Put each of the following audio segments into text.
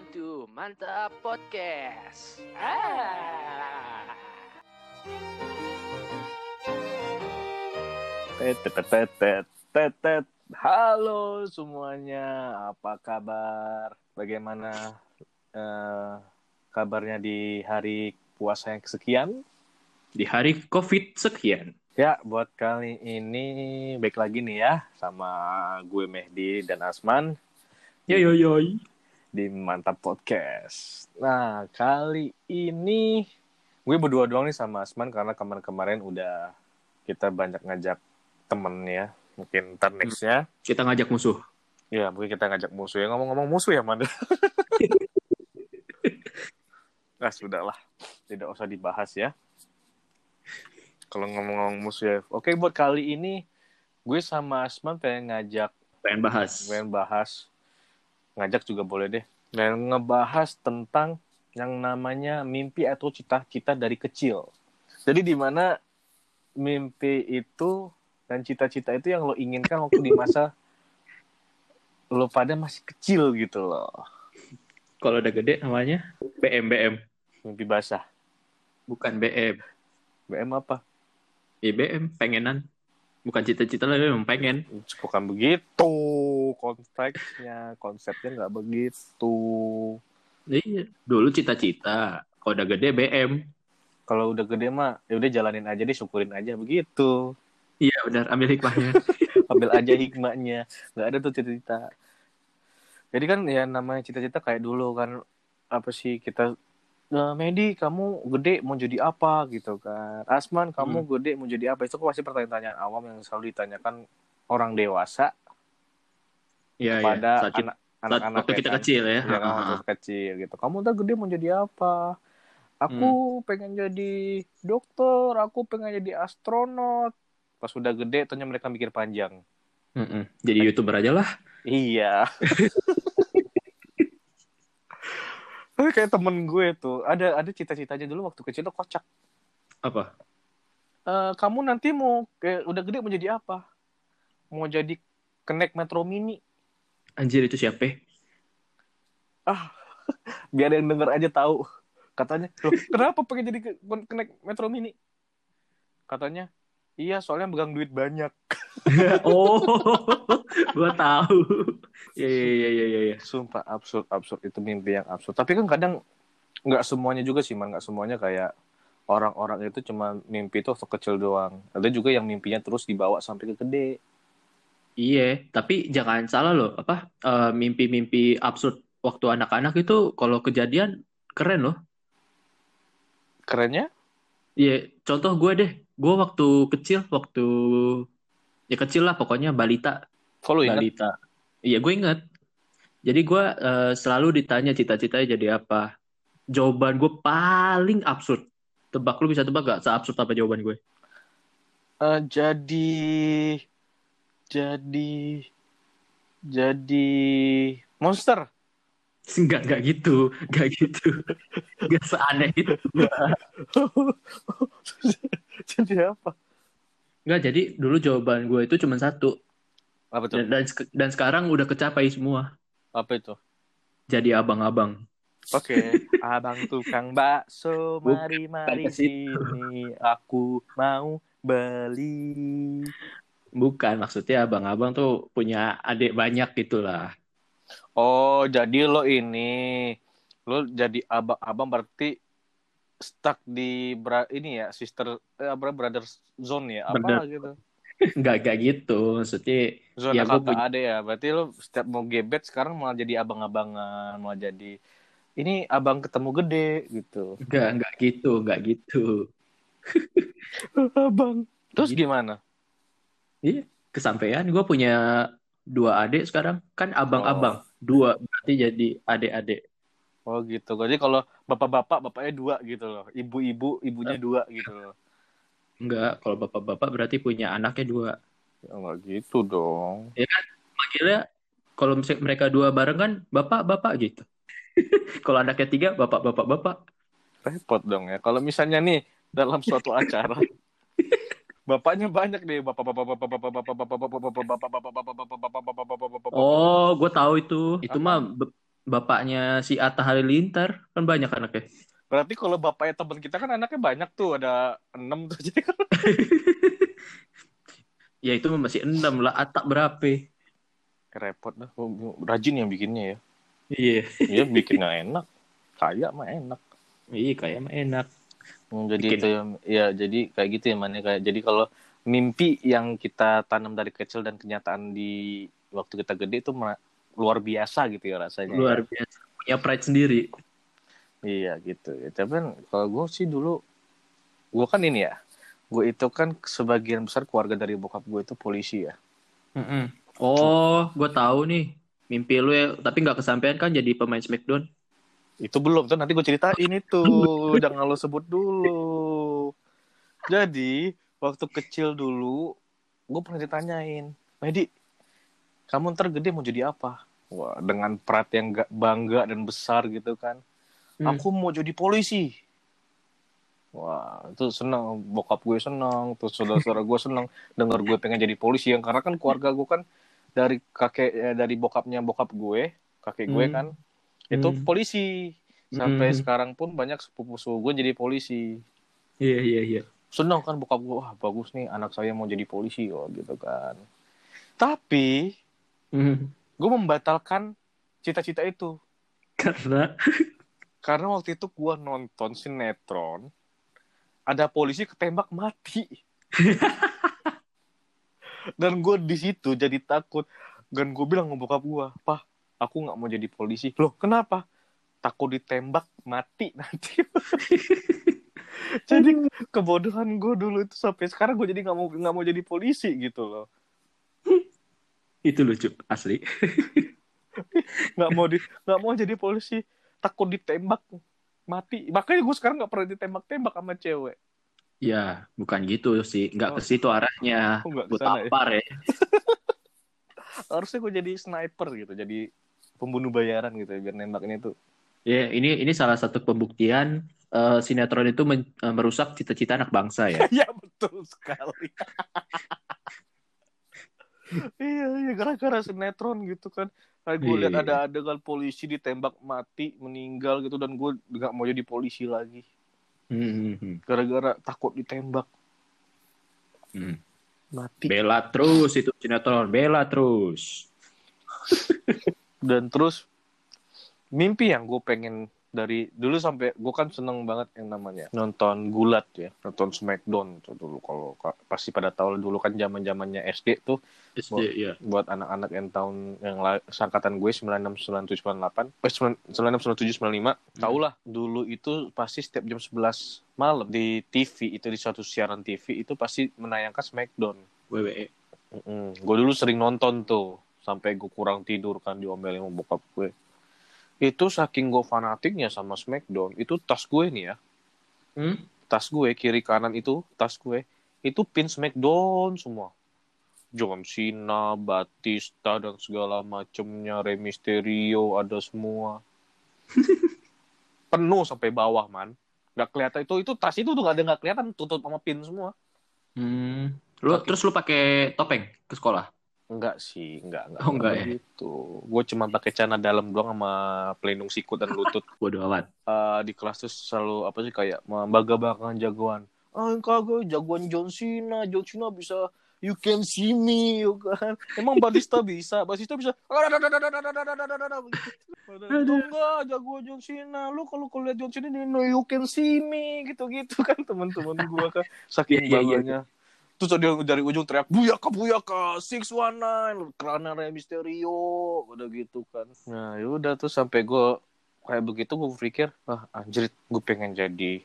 welcome to Mantap Podcast. Ah. Tetetetet, tetet. Halo semuanya, apa kabar? Bagaimana eh, kabarnya di hari puasa yang kesekian? di hari COVID sekian. Ya, buat kali ini baik lagi nih ya sama gue Mehdi dan Asman Yo yo yo. Di Mantap Podcast. Nah, kali ini gue berdua doang nih sama Asman karena kemarin-kemarin udah kita banyak ngajak temen ya. Mungkin ntar nextnya Kita ngajak musuh. Ya, mungkin kita ngajak musuh ya. Ngomong-ngomong musuh ya, Man. nah, sudahlah. Tidak usah dibahas ya. Kalau ngomong-ngomong musuh ya. Oke, buat kali ini, gue sama Asman pengen ngajak, Pengen bahas. pengen bahas. Ngajak juga boleh deh. Dan ngebahas tentang yang namanya mimpi atau cita-cita dari kecil. Jadi di mana mimpi itu dan cita-cita itu yang lo inginkan waktu di masa lo pada masih kecil gitu loh. Kalau udah gede namanya BM BM. Mimpi basah. Bukan BM. BM apa? Ya BM pengenan. Bukan cita-cita lah memang pengen. Bukan begitu konteksnya, konsepnya nggak begitu. Iya. Dulu cita-cita. Kalau udah gede BM. Kalau udah gede mah, ya udah jalanin aja deh, syukurin aja begitu. Iya benar. Ambil hikmahnya. Ambil aja hikmahnya. Nggak ada tuh cita-cita. Jadi kan ya namanya cita-cita kayak dulu kan apa sih kita Nah, Medi, kamu gede mau jadi apa gitu kan? Asman, kamu gede mau jadi apa? Itu pasti pertanyaan-pertanyaan awam yang selalu ditanyakan orang dewasa Iya iya. pada Saat, kita- anak anak-anak waktu ya kita kan? kecil ya. Ya kan waktu ha. kecil gitu. Kamu udah gede mau jadi apa? Aku pengen jadi dokter, aku pengen jadi astronot. Pas udah gede, ternyata mereka mikir panjang. Mm-mm. Jadi youtuber aja lah. Iya. Tapi kayak temen gue tuh, ada ada cita-citanya dulu waktu kecil tuh kocak. Apa? Eh, kamu nanti mau kayak udah gede mau jadi apa? Mau jadi kenek metro mini? Anjir itu siapa? Biar yang denger aja tahu. Katanya, loh, kenapa pengen jadi ke- kenek metro mini? Katanya, iya soalnya megang duit banyak. oh, gua tahu. Iya iya iya iya iya. Sumpah absurd absurd itu mimpi yang absurd. Tapi kan kadang nggak semuanya juga sih man, nggak semuanya kayak orang-orang itu cuma mimpi itu waktu kecil doang. Ada juga yang mimpinya terus dibawa sampai ke gede. Iya, tapi jangan salah loh, apa eh, mimpi-mimpi absurd waktu anak-anak itu kalau kejadian keren loh. Kerennya? Iya, contoh gue deh, gue waktu kecil, waktu ya kecil lah pokoknya balita, lu ingat? balita. Iya, gue inget. Jadi gue eh, selalu ditanya cita-citanya jadi apa. Jawaban gue paling absurd. Tebak lu bisa tebak gak seabsurd apa jawaban gue? Eh, jadi jadi jadi monster. Enggak, enggak gitu, enggak gitu. Enggak seaneh itu. jadi apa? Enggak, jadi dulu jawaban gue itu cuma satu. Apa tuh? Dan, dan, dan sekarang udah kecapai semua. Apa itu? Jadi abang-abang. Oke, abang tukang bakso, mari mari sini, aku mau beli. Bukan, maksudnya abang-abang tuh punya adik banyak gitu lah. Oh, jadi lo ini, lo jadi abang-abang berarti stuck di bra ini ya, sister, eh, apa, brother zone ya, apa Brother. gitu? Enggak, enggak gitu. Maksudnya, Zona Ya, kakak punya- ade ya, berarti lo setiap mau gebet sekarang malah jadi abang-abangan, malah jadi ini abang ketemu gede gitu. enggak, enggak gitu, enggak gitu. abang. Terus Gitu. gimana? Iya, kesampaian. Gue punya dua adik sekarang. Kan abang-abang. Oh. Dua, berarti jadi adik-adik. Oh gitu. Jadi kalau bapak-bapak, bapaknya dua gitu loh. Ibu-ibu, ibunya dua gitu loh. Enggak, kalau bapak-bapak berarti punya anaknya dua. Ya nggak gitu dong. Manggilnya, kalau misalnya mereka dua bareng kan, bapak-bapak gitu. kalau anaknya tiga, bapak-bapak-bapak. Repot dong ya. Kalau misalnya nih dalam suatu acara bapaknya banyak deh bapak bapak bapak bapak bapak bapak bapak bapak bapak bapak bapak bapak bapak bapak bapak bapak bapak bapak Oh, gue tahu itu. Itu Apa? mah be- bapaknya si Atta Halilintar kan banyak anaknya. Berarti kalau bapaknya teman kita kan anaknya banyak tuh, ada enam tuh. Jadi kan Ya itu masih enam lah. Atta berapa? repot dah. Rajin yang bikinnya ya. Iya. Iya bikinnya enak. Kayak mah enak. Iya kayak mah enak. Hmm, jadi Bikin. itu ya, ya jadi kayak gitu ya man ya. kayak jadi kalau mimpi yang kita tanam dari kecil dan kenyataan di waktu kita gede itu luar biasa gitu ya rasanya. ya. Luar biasa. Punya pride sendiri. Iya gitu. Ya, tapi kan kalau gue sih dulu gue kan ini ya. Gue itu kan sebagian besar keluarga dari bokap gue itu polisi ya. Mm-mm. Oh, gue tahu nih. Mimpi lu ya, tapi nggak kesampaian kan jadi pemain Smackdown. Itu belum tuh nanti gue ceritain itu. Jangan lo sebut dulu. Jadi waktu kecil dulu gue pernah ditanyain, Medi, kamu ntar gede mau jadi apa? Wah, dengan perat yang gak bangga dan besar gitu kan. Hmm. Aku mau jadi polisi. Wah, itu senang. Bokap gue senang, terus saudara-saudara gue senang dengar gue pengen jadi polisi yang karena kan keluarga gue kan dari kakek eh, dari bokapnya bokap gue, kakek gue Hmm. kan itu Hmm. polisi. Sampai Hmm. sekarang pun banyak sepupu-sepupu gue jadi polisi. Iya, iya, iya. Senang kan bokap gue, wah bagus nih anak saya mau jadi polisi oh gitu kan. Tapi Hmm. gue membatalkan cita-cita itu. Karena? Karena waktu itu gue nonton sinetron ada polisi ketembak mati. Dan gue di situ jadi takut. Dan gue bilang ke bokap gue pah aku nggak mau jadi polisi. Loh kenapa? Takut ditembak mati nanti. Jadi kebodohan gue dulu itu sampai sekarang gue jadi nggak mau nggak mau jadi polisi gitu loh itu lucu asli. nggak mau di nggak mau jadi polisi takut ditembak mati makanya gue sekarang nggak pernah ditembak-tembak sama cewek Ya, bukan gitu sih. Nggak Oh. ke situ arahnya. Oh, Gue ya? tampar ya. harusnya gue jadi sniper gitu jadi pembunuh bayaran gitu ya biar nembaknya tuh Ya, ini ini salah satu pembuktian eh, sinetron itu men- eh, merusak cita-cita anak bangsa ya. ya betul sekali iya iya gara-gara sinetron gitu kan gue Iya, lihat iya. ada adegan polisi ditembak mati meninggal gitu dan gue nggak mau jadi polisi lagi hmm. gara-gara takut ditembak Hmm. mati Bela terus itu sinetron, bela terus. dan terus mimpi yang gue pengen dari dulu sampai gue kan seneng banget yang namanya nonton gulat ya nonton Smackdown tuh dulu kalau ka- pasti pada tahu dulu kan zaman zamannya SD tuh SD Wah. ya. buat anak-anak yang tahun yang sangkatan gue 96 97 98 eh 96 97 95 tau lah dulu itu pasti setiap jam 11 malam di TV itu di suatu siaran TV itu pasti menayangkan Smackdown WWE. Gue dulu sering nonton tuh sampai gue kurang tidur kan diomelin sama bokap gue. Itu saking gue fanatiknya sama Smackdown, itu tas gue nih ya, Hmm? tas gue kiri kanan itu tas gue itu pin Smackdown semua. John Cena, Batista dan segala macemnya, Rey Mysterio ada semua. Penuh sampai bawah man. Gak kelihatan itu itu tas itu tuh gak ada nggak kelihatan tutup sama pin semua. Hmm. Lu Oke. terus lu pakai topeng ke sekolah? Enggak sih, enggak, enggak. Oh, enggak ya? Gitu. Gue cuma pakai celana dalam doang sama pelindung sikut dan lutut. Bodoh amat. Eh, di kelas tuh selalu apa sih kayak membangga-banggakan jagoan. Ah, kagak jagoan John Cena, John Cena bisa you can see me, you kan. Emang Batista bisa, Batista bisa. Enggak jagoan John Cena. Lu kalau kalau lihat John Cena no you can see me gitu-gitu kan teman-teman gua kan saking Iya, iya, iya. bangganya. Terus dia dari ujung teriak buyaka buyaka six one nine karena Rey Mysterio udah gitu kan. Nah yaudah tuh sampai gue kayak begitu gue pikir ah anjir gue pengen jadi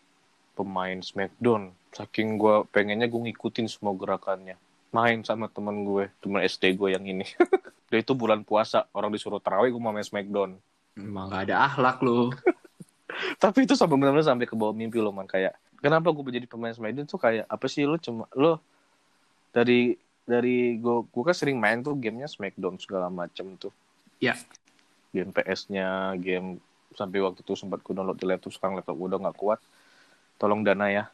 pemain Smackdown. Saking gue pengennya gue ngikutin semua gerakannya. Main sama temen gue, temen SD gue yang ini. Dia itu bulan puasa, orang disuruh tarawih gue mau main Smackdown. Emang gak ada akhlak lu. Tapi itu sampai benar-benar sampai ke bawah mimpi lo man kayak kenapa gue menjadi pemain Smackdown tuh kayak apa sih lo cuma lo dari dari gue gue kan sering main tuh gamenya Smackdown segala macem tuh. Ya. Game PS-nya, game sampai waktu itu sempat gue download di laptop sekarang laptop gue udah nggak kuat. Tolong dana ya.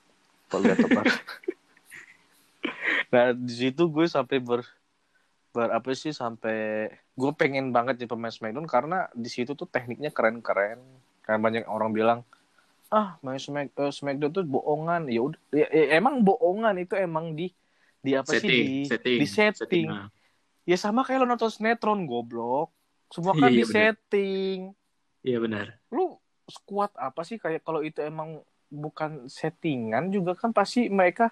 Kalau laptop nah di situ gue sampai ber berapa sih sampai gue pengen banget jadi pemain Smackdown karena di situ tuh tekniknya keren-keren. Kan banyak orang bilang ah main Smack, eh, Smackdown tuh bohongan. Ya udah ya, ya emang bohongan itu emang di di apa sih di setting, di setting. Nah, Ya sama kayak lo nonton sinetron goblok. Semua kan Iya, di bener. setting. Iya benar. Lu squad apa sih kayak kalau itu emang bukan settingan juga kan pasti mereka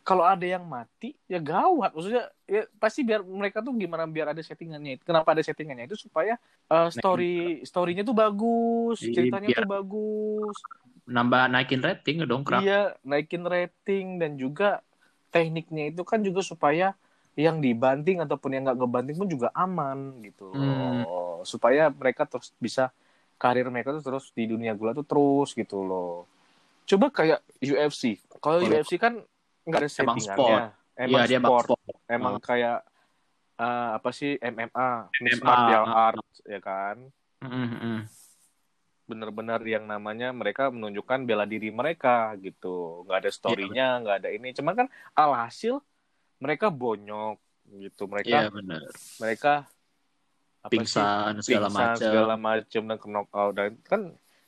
kalau ada yang mati ya gawat maksudnya ya pasti biar mereka tuh gimana biar ada settingannya itu kenapa ada settingannya itu supaya uh, story storynya tuh bagus Iya, ceritanya biar- tuh bagus Nambah naikin rating dongkrak. iya naikin rating dan juga tekniknya itu kan juga supaya yang dibanting ataupun yang nggak ngebanting pun juga aman gitu Hmm. loh. supaya mereka terus bisa karir mereka tuh terus di dunia gula tuh terus gitu loh. Coba kayak UFC kalau UFC kan nggak ada Emang settingannya. Emang Iya dia bang sport. sport. emang kayak uh, apa sih MMA mixed MMA, martial arts ya kan? Mm, mm. Benar-benar yang namanya mereka menunjukkan bela diri mereka gitu. Nggak ada storynya nggak ada ini. Cuman kan alhasil mereka bonyok gitu. Iya mereka benar. mereka apa sih, Pingsan segala pingsan macam. segala macam dan knockout. Dan kan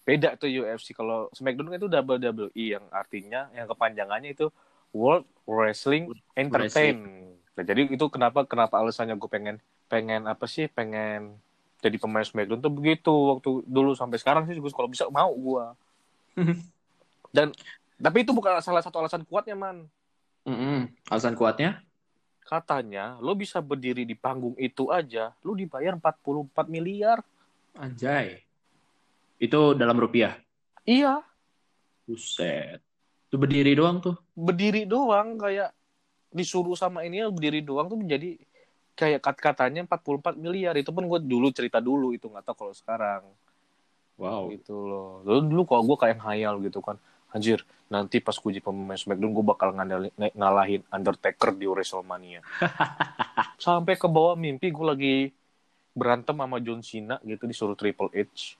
beda tuh UFC kalau SmackDown kan itu WWE yang artinya yang kepanjangannya itu World Wrestling Entertain Nah, jadi itu kenapa kenapa alasannya gue pengen pengen apa sih? Pengen jadi pemain SmackDown tuh begitu waktu dulu sampai sekarang sih gue kalau bisa mau gue dan tapi itu bukan salah satu alasan kuatnya man Mm-mm. Alasan kuatnya? katanya lo bisa berdiri di panggung itu aja lo dibayar 44 miliar Anjay. Itu dalam rupiah. iya Buset. Itu berdiri doang tuh. berdiri doang kayak disuruh sama ini berdiri doang tuh menjadi kayak kat katanya 44 miliar. Itu pun gue dulu cerita dulu itu nggak tahu kalau sekarang. Wow. gitu loh. Dulu dulu kalau gue kayak ngayal gitu kan anjir nanti pas gue jadi pemain Smackdown gue bakal ngandali- ng- ngalahin Undertaker di WrestleMania. Sampai ke bawah mimpi gue lagi berantem sama John Cena gitu disuruh Triple H.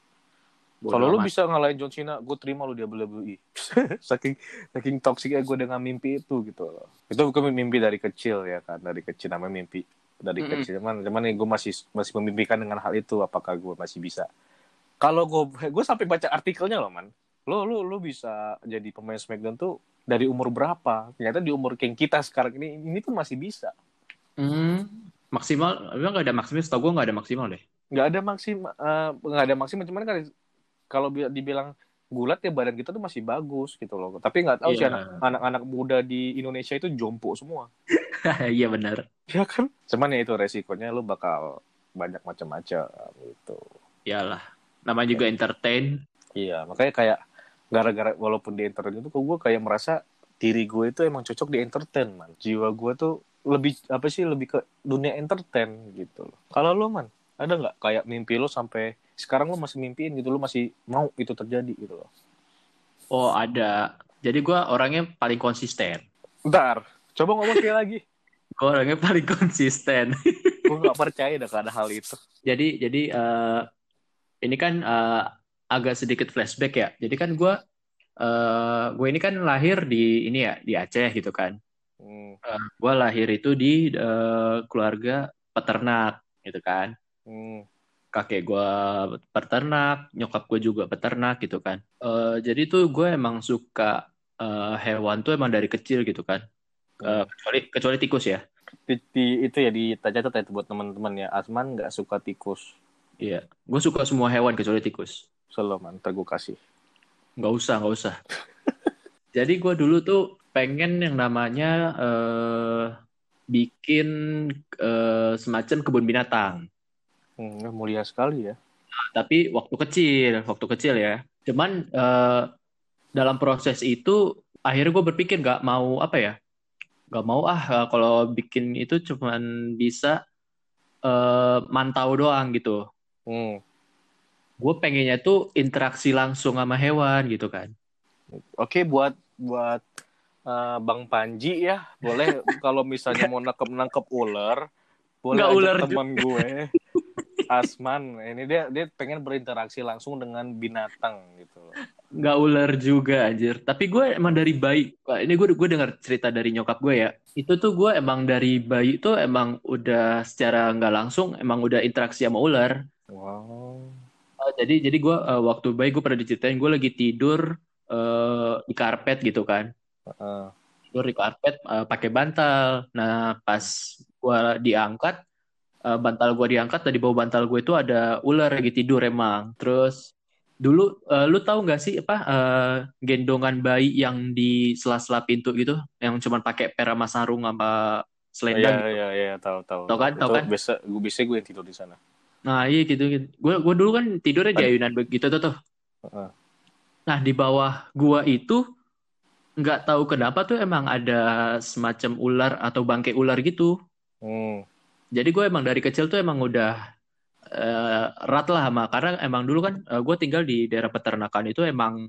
Kalau lu bisa ngalahin John Cena gue terima lu di WWE saking saking toksiknya gue dengan mimpi itu gitu loh. Itu bukan mimpi dari kecil ya kan dari kecil namanya mimpi dari Mm-mm. kecil cuman cuman gue masih masih memimpikan dengan hal itu apakah gue masih bisa kalau gue gue sampai baca artikelnya loh man lo lo lo bisa jadi pemain Smackdown tuh dari umur berapa ternyata di umur kayak kita sekarang ini ini tuh masih bisa Hmm, maksimal, emang nggak ada maksimal? Setahu gue nggak ada maksimal deh. nggak ada maksimal eh, nggak ada maksimal cuman kan kalau bi- dibilang gulat ya badan kita tuh masih bagus gitu loh tapi nggak tahu sih Iya. anak anak-anak muda di Indonesia itu jompo semua Iya benar. ya kan cuman ya itu resikonya lu bakal banyak macam-macam gitu Iyalah. Namanya juga entertain. iya makanya kayak gara-gara walaupun di entertain itu gue kayak merasa diri gue itu emang cocok di entertain man jiwa gue tuh lebih apa sih lebih ke dunia entertain gitu loh kalau lo man ada nggak kayak mimpi lo sampai sekarang lo masih mimpiin gitu lo masih mau itu terjadi gitu loh Oh ada. Jadi gue orangnya paling konsisten. Bentar, coba ngomong sekali lagi. Gue orangnya paling konsisten. Gue nggak percaya dah ada hal itu. jadi jadi eh, ini kan eh, agak sedikit flashback ya. Jadi kan gue eh gue ini kan lahir di ini ya di Aceh gitu kan. Hmm, Gue lahir itu di eh, keluarga peternak gitu kan. hmm, kakek gue peternak, nyokap gue juga peternak gitu kan. Eh, jadi tuh gue emang suka eh, hewan tuh emang dari kecil gitu kan. Eh, kecuali kecuali tikus ya. Di, di- itu ya di catat ya buat teman-teman ya. Asman nggak suka tikus. Iya, gue suka semua hewan kecuali tikus. Selalu man, ntar gue kasih. Nggak usah, nggak usah. jadi gue dulu tuh pengen yang namanya eh, bikin eh, semacam kebun binatang. Hmm, mulia sekali ya. tapi waktu kecil, waktu kecil ya. Cuman eh, dalam proses itu akhirnya gue berpikir nggak mau apa ya, nggak mau ah eh, kalau bikin itu cuman bisa eh, mantau doang gitu. Hmm. Gue pengennya tuh interaksi langsung sama hewan gitu kan. Oke buat buat eh, Bang Panji ya, boleh kalau misalnya mau nangkep nangkep ular, boleh Nggak ular teman gue. Asman, ini dia dia pengen berinteraksi langsung dengan binatang gitu loh. nggak ular juga anjir. Tapi gue emang dari bayi. Ini gue gue dengar cerita dari nyokap gue ya. Itu tuh gue emang dari bayi tuh emang udah secara nggak langsung emang udah interaksi sama ular. Wow. Eh, jadi jadi gue eh, waktu bayi gue pernah diceritain gue lagi tidur eh, di karpet gitu kan. Heeh. Tidur di karpet eh, pakai bantal. Nah pas gue diangkat eh, bantal gue diangkat dari bawah bantal gue itu ada ular lagi tidur emang. Terus dulu eh, lu tahu nggak sih apa eh, gendongan bayi yang di sela-sela pintu gitu yang cuma pakai pera sama sarung sama Iya selendang gitu. iya iya tahu tahu. Tahu kan, tahu kan? Biasa gue bisa gue yang tidur di sana. Nah iya gitu, gitu. Gue gue dulu kan tidurnya di ayunan begitu tuh tuh. Nah di bawah gua itu nggak tahu kenapa tuh emang ada semacam ular atau bangkai ular gitu. Hmm. Jadi gue emang dari kecil tuh emang udah eh, erat lah sama karena emang dulu kan gue tinggal di daerah peternakan itu emang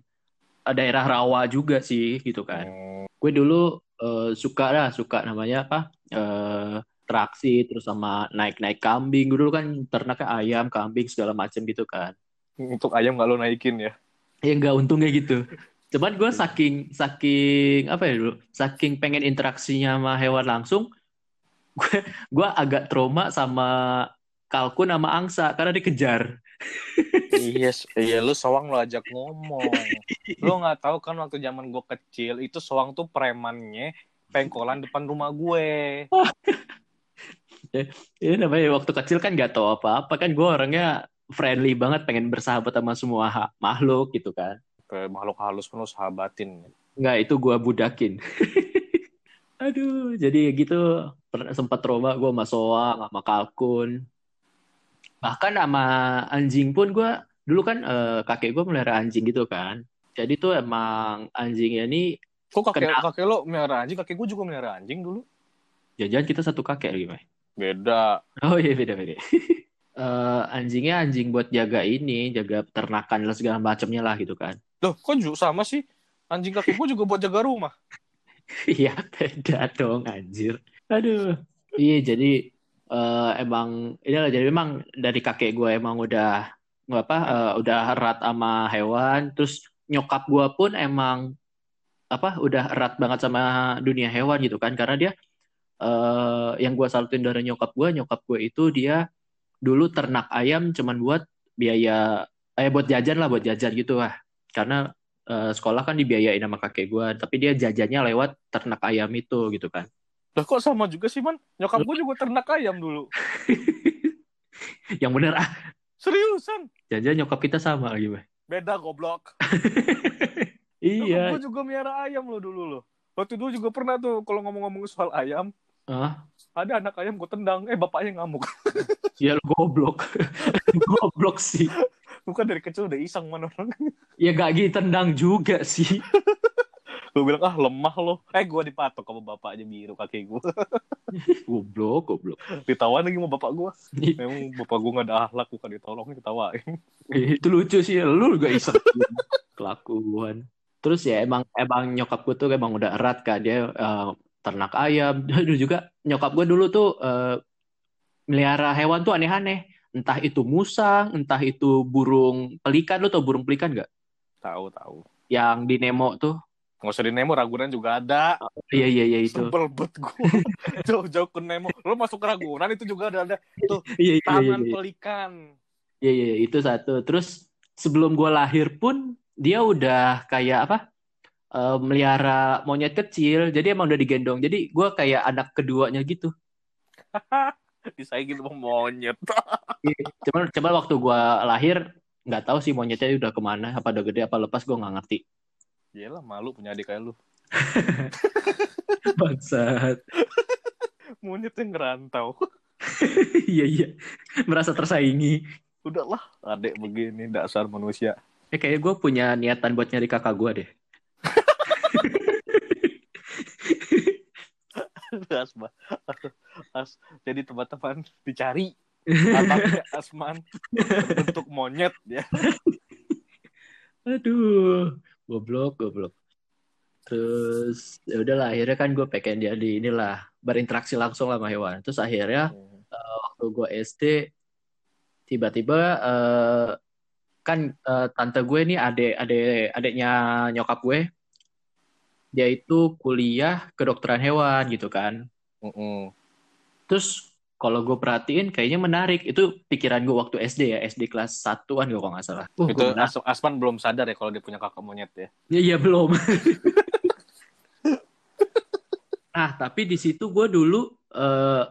eh, daerah rawa juga sih gitu kan. Hmm. Gue dulu eh, suka lah suka namanya apa eh, traksi terus sama naik-naik kambing. Gue dulu kan ternaknya ayam, kambing segala macam gitu kan. Untuk ayam nggak lo naikin ya? Ya enggak untungnya gitu. Cuman gue saking saking apa ya dulu, saking pengen interaksinya sama hewan langsung, gue gue agak trauma sama kalkun sama angsa karena dikejar. iya, s- iya lu soang lo ajak ngomong. Lu nggak tahu kan waktu zaman gue kecil itu soang tuh premannya pengkolan depan rumah gue. Ini namanya waktu kecil kan gak tahu apa-apa kan gue orangnya friendly banget, pengen bersahabat sama semua ha- makhluk gitu kan. Ke makhluk halus pun lo sahabatin. Enggak, itu gue budakin. Aduh, jadi gitu sempat trauma gue sama soang, sama kalkun. Bahkan sama anjing pun gue dulu kan eh, kakek gue melihara anjing gitu kan. Jadi tuh emang anjingnya ini Kok kakek Kenapa? kakek lo melihara anjing? Kakek gue juga melihara anjing dulu. jajan kita satu kakek gimana? Beda. Oh iya beda beda. Eh, anjingnya anjing buat jaga ini, jaga peternakan dan segala macamnya lah gitu kan. Loh, kok juga sama sih? Anjing kakek gue juga buat jaga rumah. Iya beda dong anjir. Aduh. Iya jadi eh, emang inilah jadi memang dari kakek gue emang udah nggak apa eh, udah erat sama hewan. Terus nyokap gue pun emang apa udah erat banget sama dunia hewan gitu kan karena dia eh yang gue salutin dari nyokap gue nyokap gue itu dia dulu ternak ayam cuman buat biaya eh buat jajan lah buat jajan gitu lah karena eh, sekolah kan dibiayain sama kakek gue tapi dia jajannya lewat ternak ayam itu gitu kan Lah kok sama juga sih, Man? Nyokap gue juga ternak ayam dulu. yang bener ah Seriusan? jajan nyokap kita sama lagi Bay. Beda goblok. iya Gue juga miara ayam lo dulu lo. Waktu dulu juga pernah tuh kalau ngomong-ngomong soal ayam, ah ada anak ayam gue tendang, eh bapaknya ngamuk. ya lu goblok goblok sih Bukan dari kecil udah iseng mana orang. ya gak gitu tendang juga sih Gue bilang, ah lemah lo. Eh gue dipatok sama bapaknya biru kakek gue. goblok goblok. Ditawan lagi sama bapak gue. Memang bapak gue gak ada ahlak, bukan ditolongin, ditawain. Eh, itu lucu sih. Lu juga iseng. Kelakuan. Terus ya emang emang nyokap gue tuh emang udah erat kan dia eh, ternak ayam. Dulu juga nyokap gue dulu tuh eh, melihara hewan tuh aneh-aneh. Entah itu musang entah itu burung pelikan. Lu tau burung pelikan nggak? Tahu tahu. yang di Nemo tuh Nggak usah di Nemo, Ragunan juga ada. iya iya iya itu Sebel bet gue. Jauh-jauh ke Nemo. Lo masuk ke Ragunan itu juga ada, ada iya iya iya, taman iya. pelikan. Iya, iya, iya, itu satu. Terus sebelum gue lahir pun dia udah kayak apa? eh, melihara monyet kecil. Jadi emang udah digendong. Jadi gue kayak anak keduanya gitu. Disaingin sama monyet. Cuman, cuman waktu gue lahir nggak tahu sih monyetnya udah ke mana. Apa udah gede apa lepas gue nggak ngerti. Iyalah malu punya adik kayak lu. Bangsat. Monyet yang ngerantau. iya iya. Merasa tersaingi. Udahlah, adik begini dasar manusia. Eh kayak gue punya niatan buat nyari kakak gue deh. as, as, jadi teman-teman dicari anaknya Asman bentuk monyet ya. Aduh, goblok, goblok. Terus ya udahlah akhirnya kan gue pengen dia di inilah berinteraksi langsung lah sama hewan. Terus akhirnya waktu gue SD tiba-tiba eh, kan eh, tante gue nih adek adek adeknya nyokap gue dia itu kuliah kedokteran hewan gitu kan Mm-mm. terus kalau gue perhatiin kayaknya menarik itu pikiran gue waktu SD ya SD kelas satuan gue kalau nggak salah uh, itu. As- Asman belum sadar ya kalau dia punya kakak monyet ya Ya, iya belum. nah, tapi di situ gue dulu eh,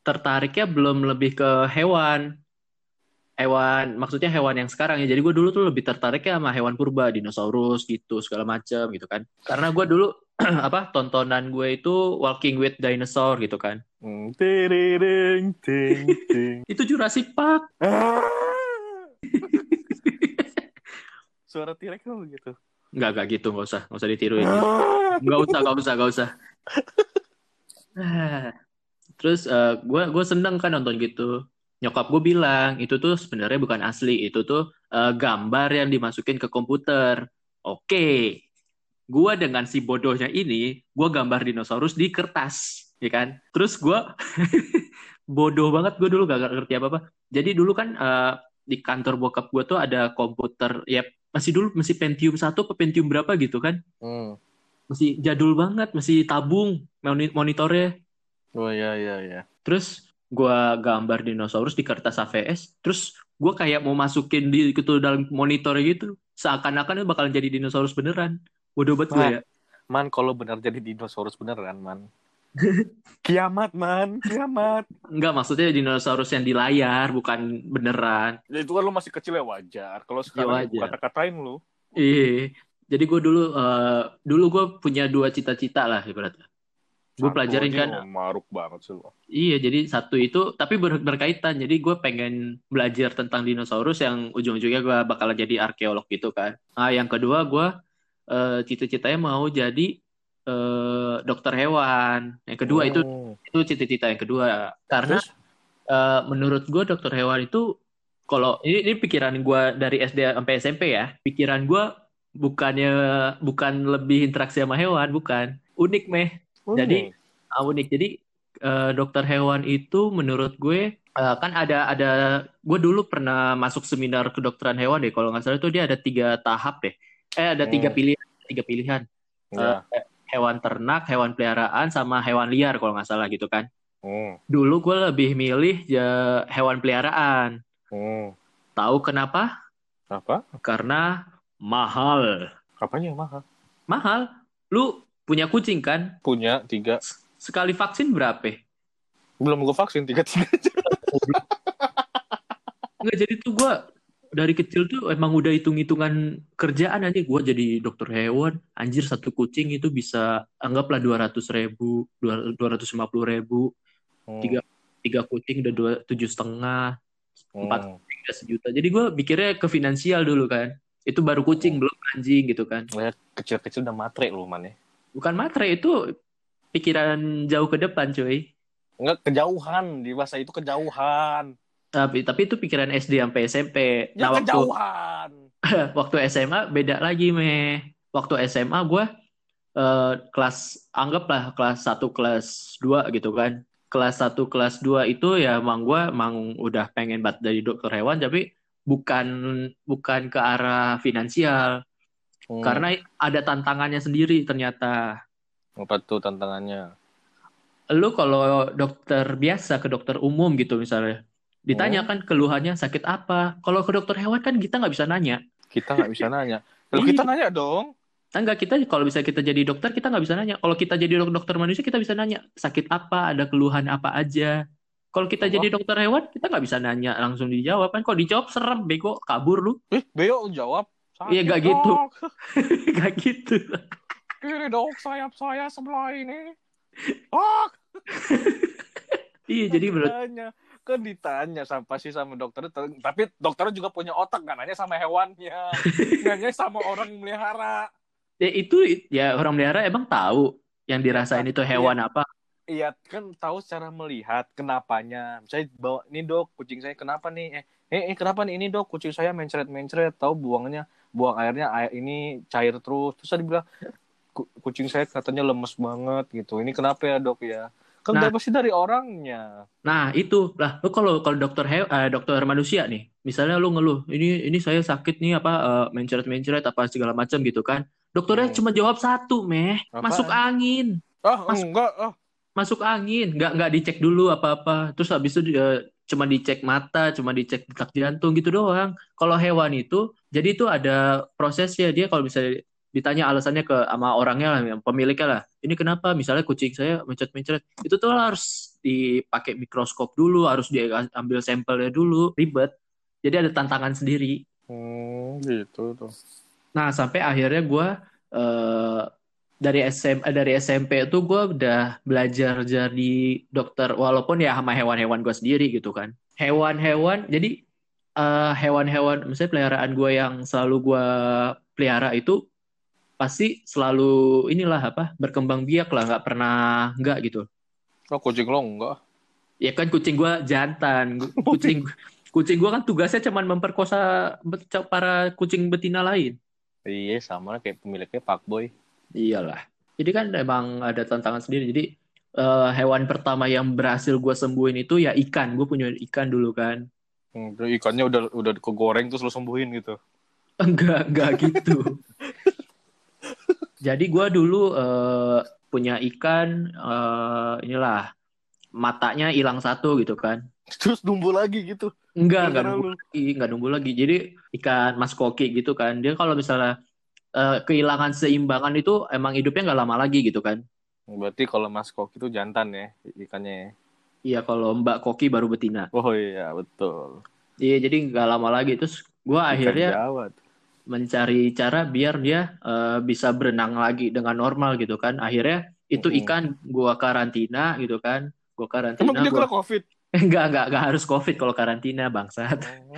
tertariknya belum lebih ke hewan. Hewan, maksudnya hewan yang sekarang ya. Jadi gue dulu tuh lebih tertariknya sama hewan purba, dinosaurus gitu, segala macam gitu kan. Karena gue dulu apa tontonan gue itu Walking with Dinosaur gitu kan. Tiriring, ting, ting. Itu Jurassic Park. Ah. Suara T-Rex kan begitu. Nggak, nggak gitu, nggak usah, nggak usah ditiruin. Ah. Nggak usah, nggak usah, nggak usah. Ah. Terus eh, gue gue seneng kan nonton gitu. Nyokap gue bilang itu tuh sebenarnya bukan asli, itu tuh eh, gambar yang dimasukin ke komputer. Oke, gue dengan si bodohnya ini, gue gambar dinosaurus di kertas, ya kan? Terus gue bodoh banget gue dulu gak ngerti apa apa. Jadi dulu kan eh, di kantor bokap gue tuh ada komputer, ya masih dulu masih Pentium satu, apa Pentium berapa gitu kan? Hmm. masih jadul banget, masih tabung moni- monitornya. Oh iya iya iya. Terus gua gambar dinosaurus di kertas AVS, terus gua kayak mau masukin di gitu dalam monitor gitu. Seakan-akan itu bakalan jadi dinosaurus beneran. Bodoh banget gue ya. Man kalau benar jadi dinosaurus beneran man. Kiamat man, kiamat. Enggak, maksudnya dinosaurus yang di layar, bukan beneran. Ya, itu kan lu masih kecil ya wajar. Kalau sekarang wajar. kata-katain lu. Iya. Jadi gue dulu eh, dulu gue punya dua cita-cita lah ibaratnya. Gue pelajarin aja kan maruk banget sih lu. Iya, jadi satu itu tapi ber- berkaitan. Jadi gue pengen belajar tentang dinosaurus yang ujung-ujungnya gue bakal jadi arkeolog gitu kan. Nah, yang kedua gue eh, cita-citanya mau jadi eh, dokter hewan. Yang kedua itu Hmm. itu cita-cita yang kedua. Karena Terus? eh, menurut gue dokter hewan itu kalau ini, ini pikiran gue dari SD sampai SMP ya, pikiran gue bukannya bukan lebih interaksi sama hewan, bukan. Unik meh. Jadi, Ah, unik. Jadi eh, dokter hewan itu menurut gue eh, kan ada ada gue dulu pernah masuk seminar kedokteran hewan deh. Kalau nggak salah itu dia ada tiga tahap deh. Eh ada tiga Hmm. pilihan, tiga pilihan. Ya. Eh, hewan ternak, hewan peliharaan, sama hewan liar kalau nggak salah gitu kan. Hmm. Dulu gue lebih milih ya, hewan peliharaan. Hmm. Tahu kenapa? Apa? Karena mahal. Apanya yang mahal? Mahal. Lu punya kucing kan? Punya tiga. Sekali vaksin berapa? Belum gue vaksin tiga-tiga. Enggak, jadi tuh gue dari kecil tuh emang udah hitung-hitungan kerjaan aja. Gue jadi dokter hewan, anjir satu kucing itu bisa anggaplah dua ratus ribu, dua ratus lima puluh ribu. Hmm. Tiga. Tiga kucing udah dua tujuh setengah, empat kucing udah sejuta. Jadi gue mikirnya ke finansial dulu kan. Itu baru kucing, belum anjing gitu kan. Kecil-kecil udah matre lu man ya. Bukan matre, itu pikiran jauh ke depan cuy. Enggak kejauhan di bahasa itu kejauhan. Tapi tapi itu pikiran SD sampai SMP. Ya Nah waktu kejauhan. waktu SMA beda lagi meh. Waktu SMA gue eh, kelas anggaplah kelas 1 kelas 2 gitu kan. Kelas 1 kelas 2 itu ya emang gue emang udah pengen banget dari dokter hewan tapi bukan bukan ke arah finansial Hmm. karena ada tantangannya sendiri ternyata. apa tuh tantangannya? Lu kalau dokter biasa ke dokter umum gitu misalnya ditanya kan keluhannya sakit apa. Kalau ke dokter hewan kan kita nggak bisa nanya. Kita nggak bisa nanya. Kalau kita nanya dong. Enggak kita kalau bisa kita jadi dokter kita nggak bisa nanya. Kalau kita jadi dok- dokter manusia kita bisa nanya sakit apa, ada keluhan apa aja. Kalau kita Apa? jadi dokter hewan kita nggak bisa nanya langsung dijawab kan. Kalau dijawab serem bego kabur lu. Eh, Beo jawab. Iya, nggak "Sakit, gitu." dok. Gak gitu. Ini dok sayap saya sebelah ini. Oh, Iya jadi menurut. Kan ditanya sama sih sama dokter, tapi dokter juga punya otak nggak nanya sama hewannya, nanya sama orang yang melihara. ya itu ya orang melihara emang tahu yang dirasain itu hewan apa. Iya kan tahu secara melihat kenapanya. Misalnya bawa ini dok kucing saya kenapa nih? Eh, eh, eh, kenapa nih ini dok kucing saya mencret mencret tahu buangnya buang airnya air ini cair terus terus tadi bilang "Ku- kucing saya katanya lemes banget gitu. Ini kenapa ya dok ya? Kan Nah. pasti dari orangnya. Nah, itu lah. Lu kalau kalau dokter he- eh, dokter manusia nih, misalnya lu ngeluh, ini ini saya sakit nih apa eh, mencret-mencret apa segala macam gitu kan. Dokternya Hmm. cuma jawab satu, meh, Apaan? masuk angin. Ah, Mas- enggak. Ah. Masuk angin, nggak nggak dicek dulu apa-apa. Terus habis itu eh, cuma dicek mata, cuma dicek detak jantung gitu doang. Kalau hewan itu, jadi itu ada prosesnya dia kalau bisa ditanya alasannya ke sama orangnya lah, pemiliknya lah. Ini kenapa? Misalnya kucing saya mencret-mencret. Itu tuh harus dipakai mikroskop dulu, harus diambil sampelnya dulu, ribet. Jadi ada tantangan sendiri. Hmm, gitu tuh. Nah, sampai akhirnya gue dari SM, eh, dari SMP itu gue udah belajar jadi dokter, walaupun ya sama hewan-hewan gue sendiri gitu kan. Hewan-hewan, jadi eh, hewan-hewan, misalnya peliharaan gue yang selalu gue pelihara itu pasti selalu inilah apa berkembang biak lah, nggak pernah nggak gitu. Oh, kucing lo enggak. Ya kan kucing gue jantan, kucing kucing gue kan tugasnya cuman memperkosa para kucing betina lain. Iya, sama kayak pemiliknya Pak Boy. Iyalah. Jadi kan emang ada tantangan sendiri. Jadi eh, hewan pertama yang berhasil gue sembuhin itu ya ikan. Gue punya ikan dulu kan. Hmm, ikannya udah udah kegoreng terus lo sembuhin gitu. Enggak, enggak gitu. Jadi gue dulu eh, punya ikan, eh, inilah matanya hilang satu gitu kan. Terus numbuh lagi gitu. Enggak, enggak nunggu lagi, enggak nunggu lagi. Jadi ikan mas koki gitu kan. Dia kalau misalnya eh, kehilangan seimbangan itu emang hidupnya nggak lama lagi gitu kan. Berarti kalau Mas Koki itu jantan ya ikannya. ya? Iya, kalau Mbak Koki baru betina. Oh iya, betul. Iya, jadi nggak lama lagi. Terus gue akhirnya Jawa tuh. Mencari cara biar dia eh, bisa berenang lagi dengan normal gitu kan. Akhirnya itu ikan gua karantina gitu kan. Gua karantina. Emang dia gua... kena Covid? Enggak, enggak, enggak harus COVID kalau karantina, bangsat. Oh.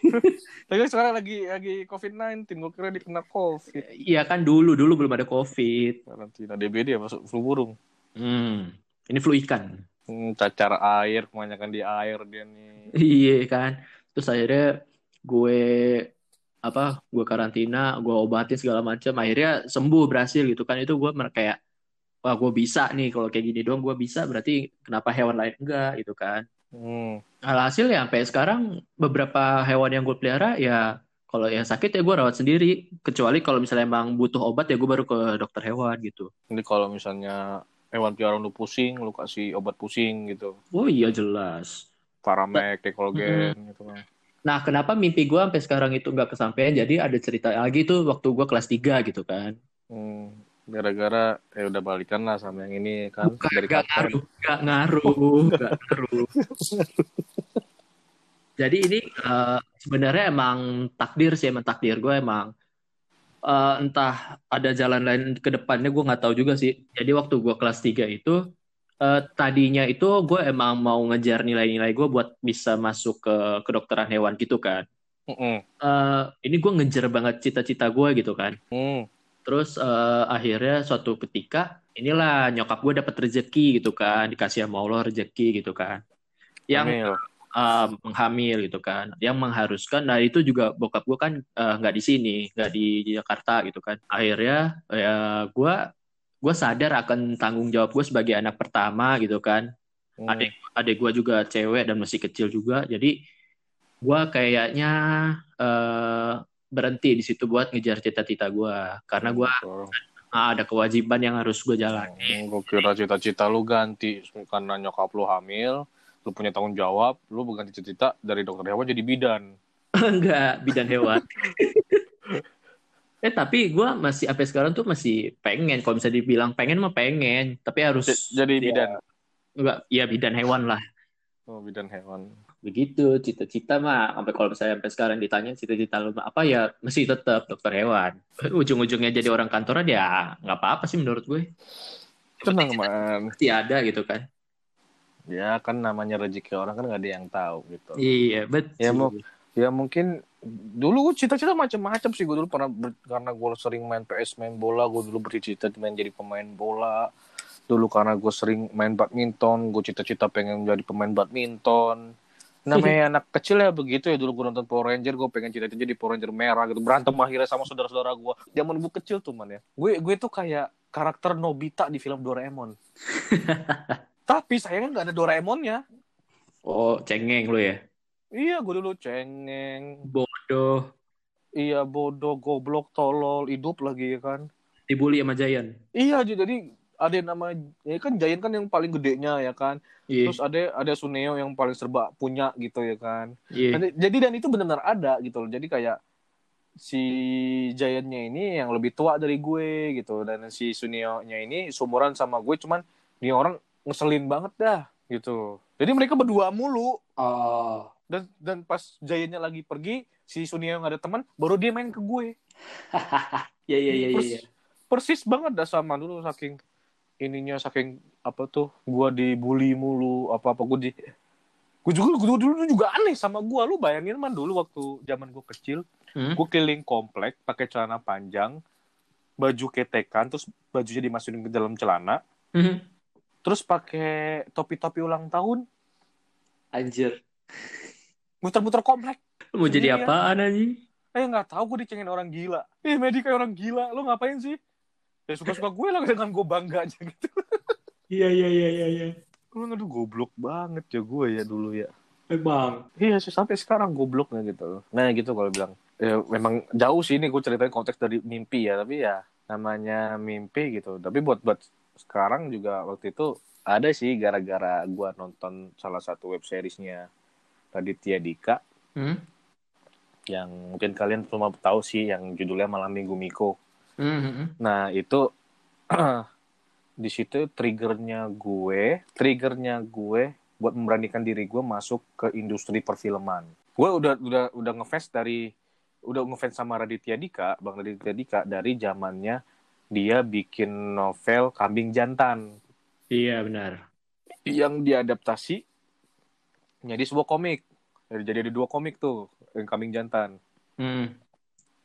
Tapi sekarang lagi lagi COVID-19, gue kira dia kena COVID. Iya kan dulu, dulu belum ada COVID. Karantina DBD ya masuk flu burung. Hmm. Ini flu ikan. Hmm, cacar air, kebanyakan di air dia nih. Iya kan. Terus akhirnya gue apa? Gue karantina, gue obatin segala macam. Akhirnya sembuh berhasil gitu kan. Itu gue kayak wah gue bisa nih kalau kayak gini doang gue bisa berarti kenapa hewan lain enggak gitu kan. Hmm. Alhasil ya sampai sekarang beberapa hewan yang gue pelihara ya kalau yang sakit ya gue rawat sendiri. Kecuali kalau misalnya emang butuh obat ya gue baru ke dokter hewan gitu. Ini kalau misalnya hewan peliharaan lu pusing, lu kasih obat pusing gitu. Oh iya jelas. Paramek, dekologen gitu kan. Nah kenapa mimpi gue sampai sekarang itu nggak kesampaian? Jadi ada cerita lagi tuh waktu gue kelas 3 gitu kan. Hmm. Gara-gara ya udah balikan lah sama yang ini kan Bukan, dari kapten. ngaruh, nggak ngaruh, nggak ngaruh. Jadi ini eh, sebenarnya emang takdir sih, emang takdir gue emang eh, entah ada jalan lain ke depannya gue nggak tahu juga sih. Jadi waktu gue kelas 3 itu eh, tadinya itu gue emang mau ngejar nilai-nilai gue buat bisa masuk ke kedokteran hewan gitu kan. Mm-mm. Eh, ini gue ngejar banget cita-cita gue gitu kan. Hmm. Terus eh, akhirnya suatu ketika inilah nyokap gue dapat rezeki gitu kan, dikasih sama Allah rezeki gitu kan. Yang Hamil. eh, menghamil gitu kan, yang mengharuskan. Nah itu juga bokap gue kan nggak di sini, nggak di Jakarta gitu kan. Akhirnya ya gue gue sadar akan tanggung jawab gue sebagai anak pertama gitu kan. Hmm. Adik adik gue juga cewek dan masih kecil juga, jadi gue kayaknya eh, berhenti di situ buat ngejar cita-cita gue karena gue Betul. ada kewajiban yang harus gue jalani. Hmm, gue kira cita-cita lu ganti karena nyokap lu hamil, lu punya tanggung jawab, lu berganti cita-cita dari dokter hewan jadi bidan. Enggak, bidan hewan. eh tapi gue masih sampai sekarang tuh masih pengen. Kalau bisa dibilang pengen mah pengen, tapi harus jadi ya, bidan. enggak, ya bidan hewan lah. Oh, bidan hewan. Begitu cita-cita mah. Sampai kalau misalnya sampai sekarang ditanya cita-cita lu apa ya mesti tetap dokter hewan. Ujung-ujungnya jadi orang kantoran ya nggak apa-apa sih menurut gue. Tenang man. Pasti ada gitu kan. Ya kan namanya rezeki orang kan nggak ada yang tahu gitu. Iya betul. Ya, mau- Ya mungkin dulu gue cita-cita macam-macam sih. Gue dulu pernah ber- karena gue sering main PS main bola gue dulu bercita main jadi pemain bola. Dulu karena gue sering main badminton gue cita-cita pengen jadi pemain badminton. Namanya anak kecil ya begitu ya. Dulu gue nonton Power Ranger gue pengen cita-cita jadi Power Ranger merah gitu. Berantem akhirnya sama saudara-saudara gue zaman gue kecil tuh man ya. Gue gue tuh kayak karakter Nobita di film Doraemon. Tapi sayangnya nggak ada Doraemonnya. Oh, cengeng lu ya. Iya, gue dulu cengeng. Bodoh. Iya, bodoh, goblok, tolol, hidup lagi ya kan. Dibully sama Jayan. Iya, jadi ada yang nama ya kan Giant kan yang paling gedenya ya kan. Iya. Terus ada ada Suneo yang paling serba punya gitu ya kan. Dan- Jadi dan itu benar-benar ada gitu loh. Jadi kayak si Giantnya ini yang lebih tua dari gue gitu dan si Suneo-nya ini seumuran sama gue cuman dia orang ngeselin banget dah gitu. Jadi mereka berdua mulu Oh. Dan dan pas Giantnya lagi pergi si Suneo nggak ada teman baru dia main ke gue. Iya iya Persis, iya. persis banget dah sama dulu saking ininya saking apa tuh gua dibully mulu apa apa gua di gue juga gua dulu juga aneh sama gua lu bayangin man dulu waktu zaman gua kecil Hmm? gua keliling komplek pakai celana panjang baju ketekan terus bajunya dimasukin ke dalam celana Hmm. terus pakai topi-topi ulang tahun Anjir. Muter-muter komplek mau jadi Sendirian. apaan anjing? eh nggak tahu gue dicengin orang gila eh Medi kayak orang gila lu ngapain sih ya suka-suka gue lah dengan gue bangga aja gitu Iya iya iya iya iya. Lu aduh goblok banget ya gue ya dulu ya. Emang. Iya sih sampai sekarang gobloknya gitu. Nah gitu kalau bilang. Ya memang jauh sih ini gue ceritain konteks dari mimpi ya, tapi ya namanya mimpi gitu. Tapi buat buat sekarang juga waktu itu ada sih gara-gara gue nonton salah satu web seriesnya Raditya Dika Hmm? yang mungkin kalian cuma tahu sih yang judulnya Malam Minggu Miko. Hmm, hmm, hmm. Nah itu di situ triggernya gue, triggernya gue buat memberanikan diri gue masuk ke industri perfilman. Gue udah udah udah ngefans dari udah ngefans sama Raditya Dika, Bang Raditya Dika dari zamannya dia bikin novel Kambing Jantan Iya benar. yang diadaptasi menjadi sebuah komik. Jadi ada dua komik tuh yang Kambing Jantan. Hmm.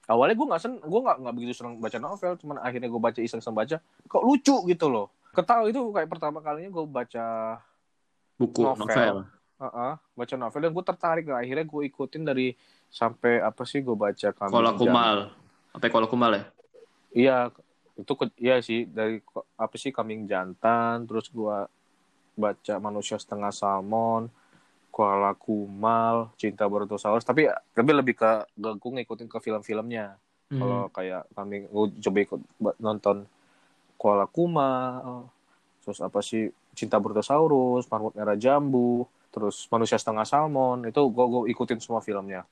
awalnya gue nggak sen gue nggak nggak begitu senang baca novel cuman akhirnya gue baca iseng iseng baca kok lucu gitu loh ketawa itu kayak pertama kalinya gue baca Buku Novel. novel. uh baca novel dan gue tertarik nah, akhirnya gue ikutin dari sampai apa sih gue baca Kambing Kola Jantan. Kumal. Apa Kola Kumal ya? iya itu ke- iya sih dari apa sih kambing jantan terus gue baca manusia setengah salmon Kuala Kumal, Cinta Bertosaurus, tapi tapi lebih ke gue ngikutin ke film-filmnya. Hmm. Kalau kayak kami gue coba ikut nonton Kuala Kuma, terus apa sih Cinta Bertosaurus, Marmut Merah Jambu, terus Manusia Setengah Salmon, itu gue gue ikutin semua filmnya.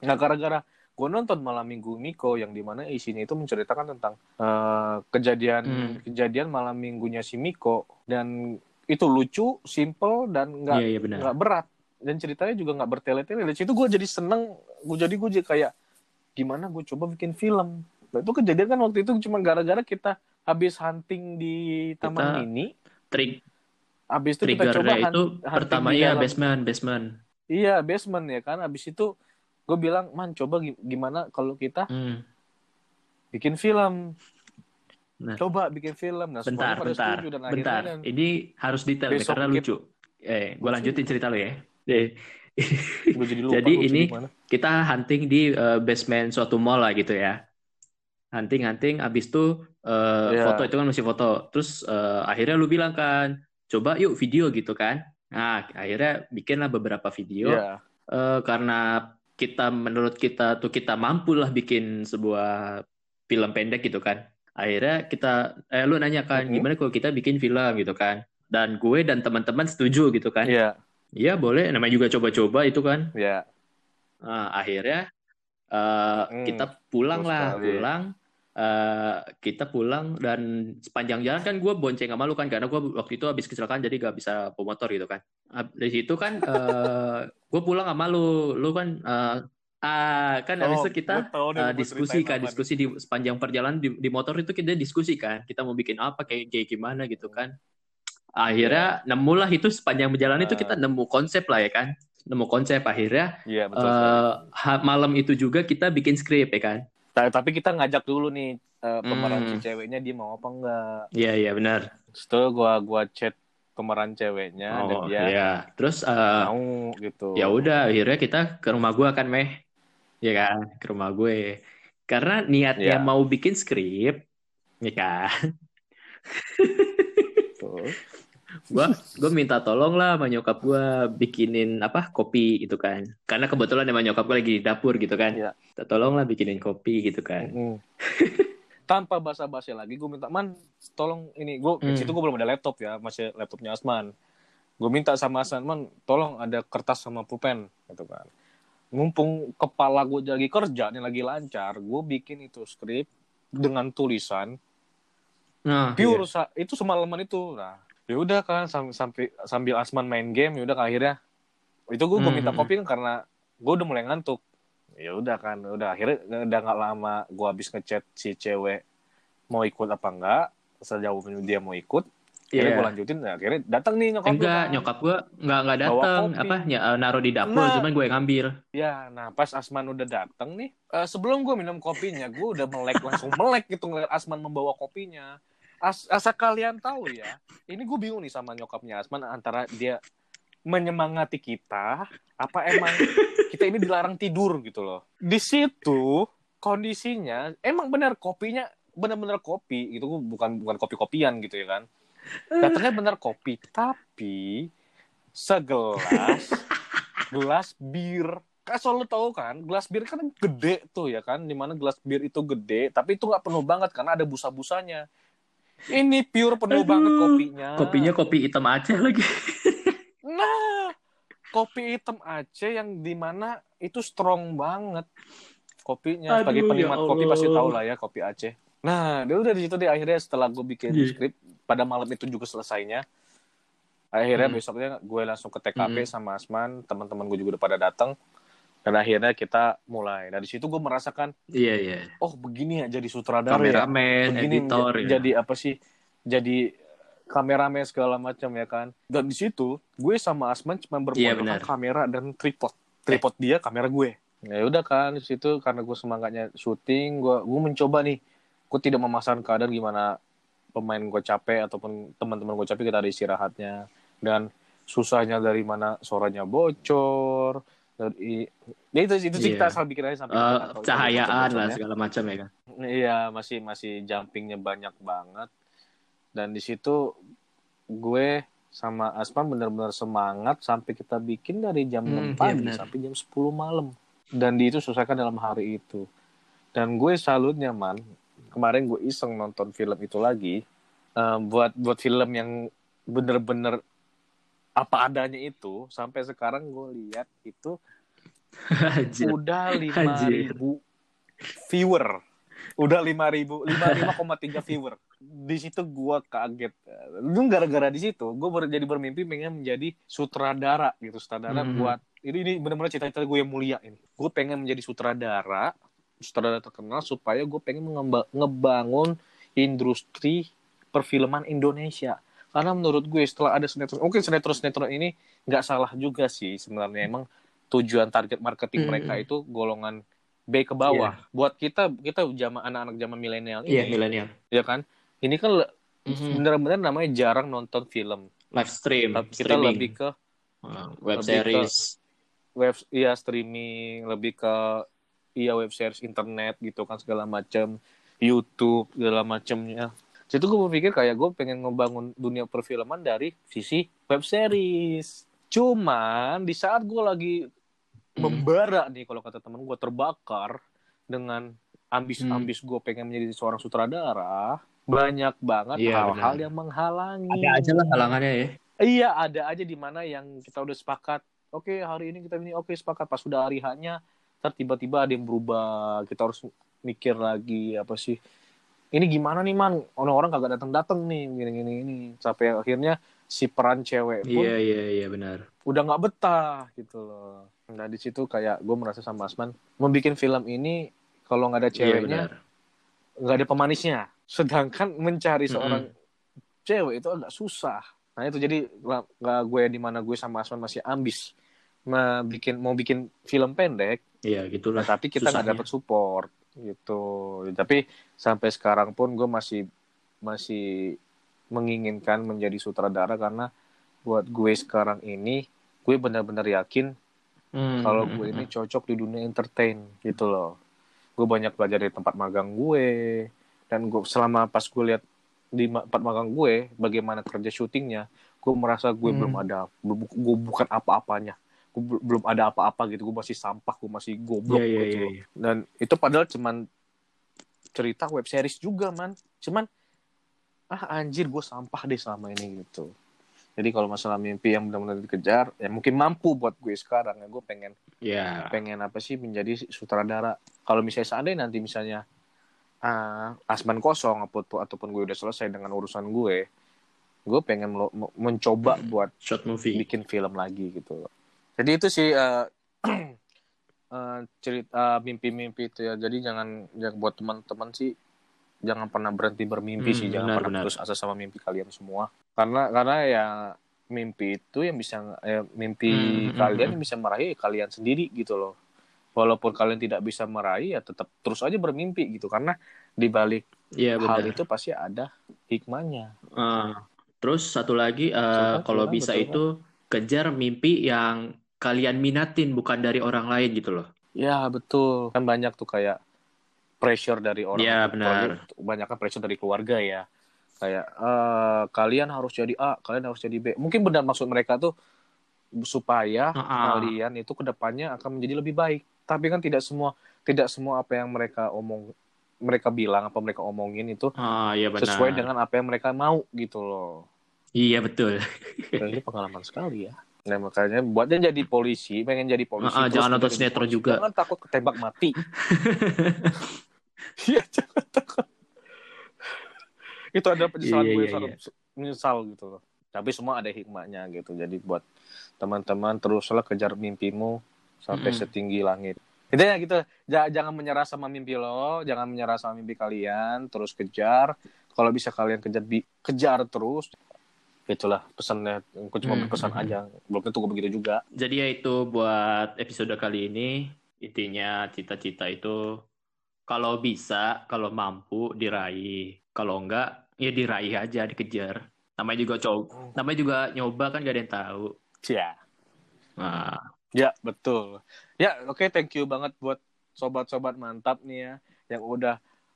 Nah gara-gara gue nonton Malam Minggu Miko yang di mana isinya itu menceritakan tentang eh, kejadian Hmm. kejadian malam minggunya si Miko dan itu lucu, simple dan nggak Iya iya benar. nggak berat. Dan ceritanya juga nggak bertele-tele. Dari situ gue jadi seneng gue jadi gue jadi kayak gimana gue coba bikin film? Nah, itu kejadian kan waktu itu cuma gara-gara kita habis hunting di taman Kita mini Trik habis itu kita coba itu hunting pertama di ya dalam- basement basement. iya basement ya kan. Habis itu gue bilang man coba gi- gimana kalau kita Hmm. bikin film Nah. coba bikin film nah Bentar bentar dan bentar. kan Ini harus detail nih, Besok karena lucu. Eh, gue lanjutin cerita lo ya. Eh, jadi lupa Jadi ini- gimana. kita hunting di eh, basement suatu mall lah gitu ya. Hunting hunting abis itu eh, Iya. foto itu kan masih foto. Terus eh, akhirnya lu bilang kan, coba yuk video gitu kan. Nah, akhirnya bikinlah beberapa video Iya. Eh, karena kita menurut kita tuh kita mampu lah bikin sebuah film pendek gitu kan. Akhirnya kita eh lu nanya kan Mhm. gimana kalau kita bikin film gitu kan. Dan gue dan teman-teman setuju gitu kan. iya Iya boleh, namanya juga coba-coba itu kan. iya Nah, akhirnya eh, Hmm, kita pulang lah, sekali. pulang. Eh, kita pulang dan sepanjang jalan kan gue bonceng sama lu kan karena gue waktu itu habis kecelakaan jadi gak bisa bawa motor gitu kan. Dari situ kan eh, gue pulang sama lu, lu kan eh, ah kan habis Oh, itu kita mau diskusi kan, diskusi di sepanjang perjalanan di, di motor itu kita diskusi kan, kita mau bikin apa kayak kayak gimana gitu kan. Akhirnya nemulah itu sepanjang perjalanan itu Ah. kita nemu konsep lah ya kan, nemu konsep akhirnya iya betul eh ha- malam itu juga kita bikin skrip ya kan? Ta- tapi kita ngajak dulu nih eh, pemeran Hmm. si ceweknya dia mau apa enggak. Iya iya benar. Setelah gua gua chat pemeran ceweknya dan Oh dia iya. Terus eh, mau gitu. ya udah akhirnya kita ke rumah gua kan meh, ya kan ke rumah gue. Karena niatnya Iya. mau bikin skrip, ya kan. Gua gua minta tolong lah sama nyokap gua bikinin apa kopi gitu kan karena kebetulan emang nyokap gua lagi di dapur gitu kan minta tolong lah bikinin kopi gitu kan Mm. tanpa basa-basi lagi gue minta man tolong ini gue Hmm. situ gue belum ada laptop ya masih laptopnya Asman gue minta sama Asman man tolong ada kertas sama pulpen gitu kan mumpung kepala gue lagi kerja nih lagi lancar gue bikin itu skrip dengan tulisan. Nah pure sa- itu semalaman itu. Nah ya udah kan sam- sampai sambil Asman main game ya udah kan akhirnya. Itu gue Hmm, minta hmm, kopi kan karena gue udah mulai ngantuk. Ya udah kan udah. Akhirnya udah nggak lama gue habis ngechat si cewek mau ikut apa enggak sejauh dia mau ikut akhirnya Iya. gue lanjutin nah, akhirnya datang nih nyokap enggak gua kan. nyokap gua nggak nggak datang kopi. apa ya eh, naruh di dapur Nah. cuman gue yang ngambil ya nah pas Asman udah datang nih eh, sebelum gue minum kopinya gue udah melek langsung melek gitu ngeliat Asman membawa kopinya As asal kalian tahu ya ini gue bingung nih sama nyokapnya Asman antara dia menyemangati kita apa emang kita ini dilarang tidur gitu loh di situ kondisinya emang benar kopinya benar-benar kopi gitu bukan bukan kopi-kopian gitu ya kan datangnya benar kopi tapi segelas gelas bir. Kan selalu tahu kan gelas bir kan gede tuh ya kan di mana gelas bir itu gede tapi itu nggak penuh banget karena ada busa-busanya. Ini pure penuh Aduh, banget kopinya. kopinya kopi hitam Aceh lagi. Nah kopi hitam Aceh yang di mana itu strong banget kopinya. Aduh, penikmat ya kopi pasti tahu lah ya kopi Aceh nah dia udah di situ deh. Akhirnya setelah gue bikin Iya. skrip pada malam itu juga selesainya. Akhirnya Hmm. besoknya gue langsung ke TKP Hmm. sama Asman. Teman-teman gue juga udah pada datang dan akhirnya kita mulai. Dari situ gue merasakan iya iya. oh begini ya jadi sutradara ya. Kameramen begini editor ya. jadi apa sih? Jadi kameramen segala macam ya kan. Dan di situ gue sama Asman cuma Iya, bermodalkan benar. kamera dan tripod. Tripod dia kamera gue. Ya udah kan di situ karena gue semangatnya syuting gue gue mencoba nih gue tidak memasang keadaan gimana pemain gue capek ataupun teman-teman gue capek kita ada istirahatnya dan susahnya dari mana suaranya bocor dari ya itu itu sih Iya. kita asal bikin aja sampai tahu cahayaan lah segala macam ya kan Iya, masih masih jumpingnya banyak banget. Dan di situ gue sama Asman benar-benar semangat sampai kita bikin dari jam Hmm, 6 iya pagi benar. sampai jam 10 malam. Dan di itu selesaikan dalam hari itu. Dan gue salutnya man, kemarin gue iseng nonton film itu lagi. eh, buat buat film yang bener-bener apa adanya itu sampai sekarang gue lihat itu Anjir. udah lima ribu viewer udah lima ribu lima lima koma tiga viewer di situ gua kaget itu gara-gara di situ gue ber, jadi bermimpi pengen menjadi sutradara gitu sutradara Hmm. buat ini ini benar-benar cita-cita gue yang mulia ini gue pengen menjadi sutradara sutradara terkenal supaya gue pengen ngebangun industri perfilman Indonesia karena menurut gue setelah ada sinetron mungkin sinetron sinetron ini nggak salah juga sih sebenarnya emang tujuan target marketing Hmm. mereka itu golongan B ke bawah. Buat kita kita zaman anak-anak zaman milenial iya ini, milenial ya kan? Ini kan Mhm. benar-benar namanya jarang nonton film. live stream kita streaming. lebih ke web lebih ke- series web iya streaming, lebih ke iya web series internet gitu kan segala macam, YouTube segala macamnya. Situ gue berpikir kayak gue pengen ngebangun dunia perfilman dari sisi web series. Cuman di saat gue lagi membara nih kalau kata temen gue terbakar dengan ambis-ambis gue pengen menjadi seorang sutradara banyak banget Iya, hal-hal yang menghalangi. Ada aja lah halangannya ya. Iya ada aja di mana yang kita udah sepakat. Oke hari ini kita ini oke sepakat. Pas sudah hari hanya ntar tiba-tiba ada yang berubah. Kita harus mikir lagi apa sih. Ini gimana nih man? Orang-orang kagak datang-datang nih gini-gini ini sampai akhirnya si peran cewek pun iya iya iya benar. udah nggak betah gitu loh. Nah di situ kayak gue merasa sama Asman membuat film ini kalau nggak ada iya ceweknya nggak ada pemanisnya. Sedangkan mencari seorang cewek itu agak susah. Nah itu jadi nggak gue di mana gue sama Asman masih ambis mau bikin mau bikin film pendek, iya gitulah. nah, tapi kita nggak dapat support gitu. Tapi sampai sekarang pun gue masih masih menginginkan menjadi sutradara karena buat gue sekarang ini gue benar-benar yakin Hmm, kalau hmm, gue hmm, ini cocok di dunia entertain gitu loh. Gue banyak belajar dari tempat magang gue dan gue selama pas gue lihat di tempat magang gue bagaimana kerja syutingnya gue merasa gue Hmm. belum ada gue bukan apa-apanya gue bel- belum ada apa-apa gitu gue masih sampah gue masih goblok Iya, iya, gitu loh. iya. dan itu padahal cuman cerita web series juga man cuman ah anjir gue sampah deh selama ini gitu jadi kalau masalah mimpi yang benar-benar dikejar ya mungkin mampu buat gue sekarang ya gue pengen Ya. pengen apa sih menjadi sutradara kalau misalnya seandainya nanti misalnya ah, Asman kosong ataupun ataupun gue udah selesai dengan urusan gue gue pengen mencoba buat Short movie. bikin film lagi gitu jadi itu sih eh, eh, cerita mimpi-mimpi itu ya. Jadi jangan jangan buat teman-teman sih jangan pernah berhenti bermimpi Hmm, sih. Jangan benar, pernah benar. putus asa sama mimpi kalian semua. Karena karena ya mimpi itu yang bisa eh, mimpi Hmm, hmm, kalian hmm. yang bisa meraih kalian sendiri gitu loh. Walaupun kalian tidak bisa meraih ya tetap terus aja bermimpi gitu. Karena di balik Iya hal itu pasti ada hikmahnya. Ah, terus satu lagi eh, Betul, kalau bisa betul. itu kejar mimpi yang kalian minatin bukan dari orang lain gitu loh. Ya betul kan banyak tuh kayak pressure dari orang Iya, tua. benar. banyak kan pressure dari keluarga ya kayak eh, kalian harus jadi A kalian harus jadi B mungkin benar maksud mereka tuh supaya Ah, ah. kalian itu ke depannya akan menjadi lebih baik tapi kan tidak semua tidak semua apa yang mereka omong mereka bilang apa mereka omongin itu Ah, iya benar. sesuai dengan apa yang mereka mau gitu loh Iya betul. Ini pengalaman sekali ya Nah makanya buatnya jadi polisi, pengen jadi polisi. Ah, ah, terus jangan nonton sinetron juga. Jangan takut ketembak mati. Iya jangan takut. Itu ada penyesalan Iya, gue iya, sangat menyesal gitu loh. Tapi semua ada hikmahnya gitu. Jadi buat teman-teman teruslah kejar mimpimu sampai Mm-mm. setinggi langit. Itu ya gitu. Ja- Jangan menyerah sama mimpi lo, jangan menyerah sama mimpi kalian, terus kejar. Kalau bisa kalian kejar kejar terus. Itulah pesannya. Aku cuma Hmm, berpesan hmm, aja. Belum tentu gue begitu juga. Jadi ya itu buat episode kali ini intinya cita-cita itu kalau bisa, kalau mampu diraih. Kalau enggak ya diraih aja, dikejar. Namanya juga coba, namanya juga nyoba kan gak ada yang tahu. Ya. Nah, Ya, betul. Ya, oke thank you banget buat sobat-sobat mantap nih ya yang udah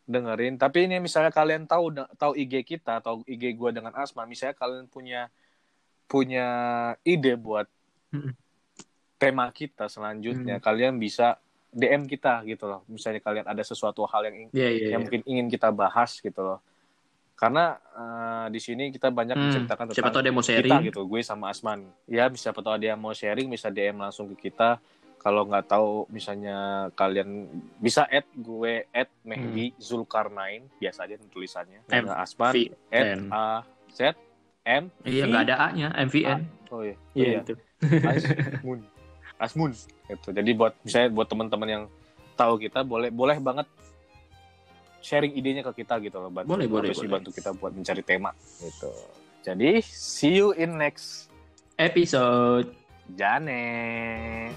dengerin. Tapi ini misalnya kalian tahu tahu IG kita, tahu IG gua dengan Asma, misalnya kalian punya punya ide buat Mm-mm. tema kita selanjutnya, Mm. kalian bisa DM kita gitu loh. Misalnya kalian ada sesuatu hal yang iya iya. yang iya. mungkin ingin kita bahas gitu loh. Karena eh, di sini kita banyak Hmm, menceritakan siapa tentang tahu dia mau kita sharing. gitu gue sama Asman ya bisa tahu ada yang mau sharing bisa DM langsung ke kita kalau nggak tahu misalnya kalian bisa add gue add Mehdi Zulkarnain biasa aja tulisannya. Hmm. M, Asman V, add. A Z M Iya V, nggak ada A-nya, MVN. oh iya. Iya iya. itu. Asmun. Asmun gitu. Jadi buat misalnya buat teman-teman yang tahu kita boleh boleh banget sharing idenya ke kita gitu loh bantu Boleh, boleh, boleh. bantu kita buat mencari tema gitu. Jadi see you in next Episode. Jane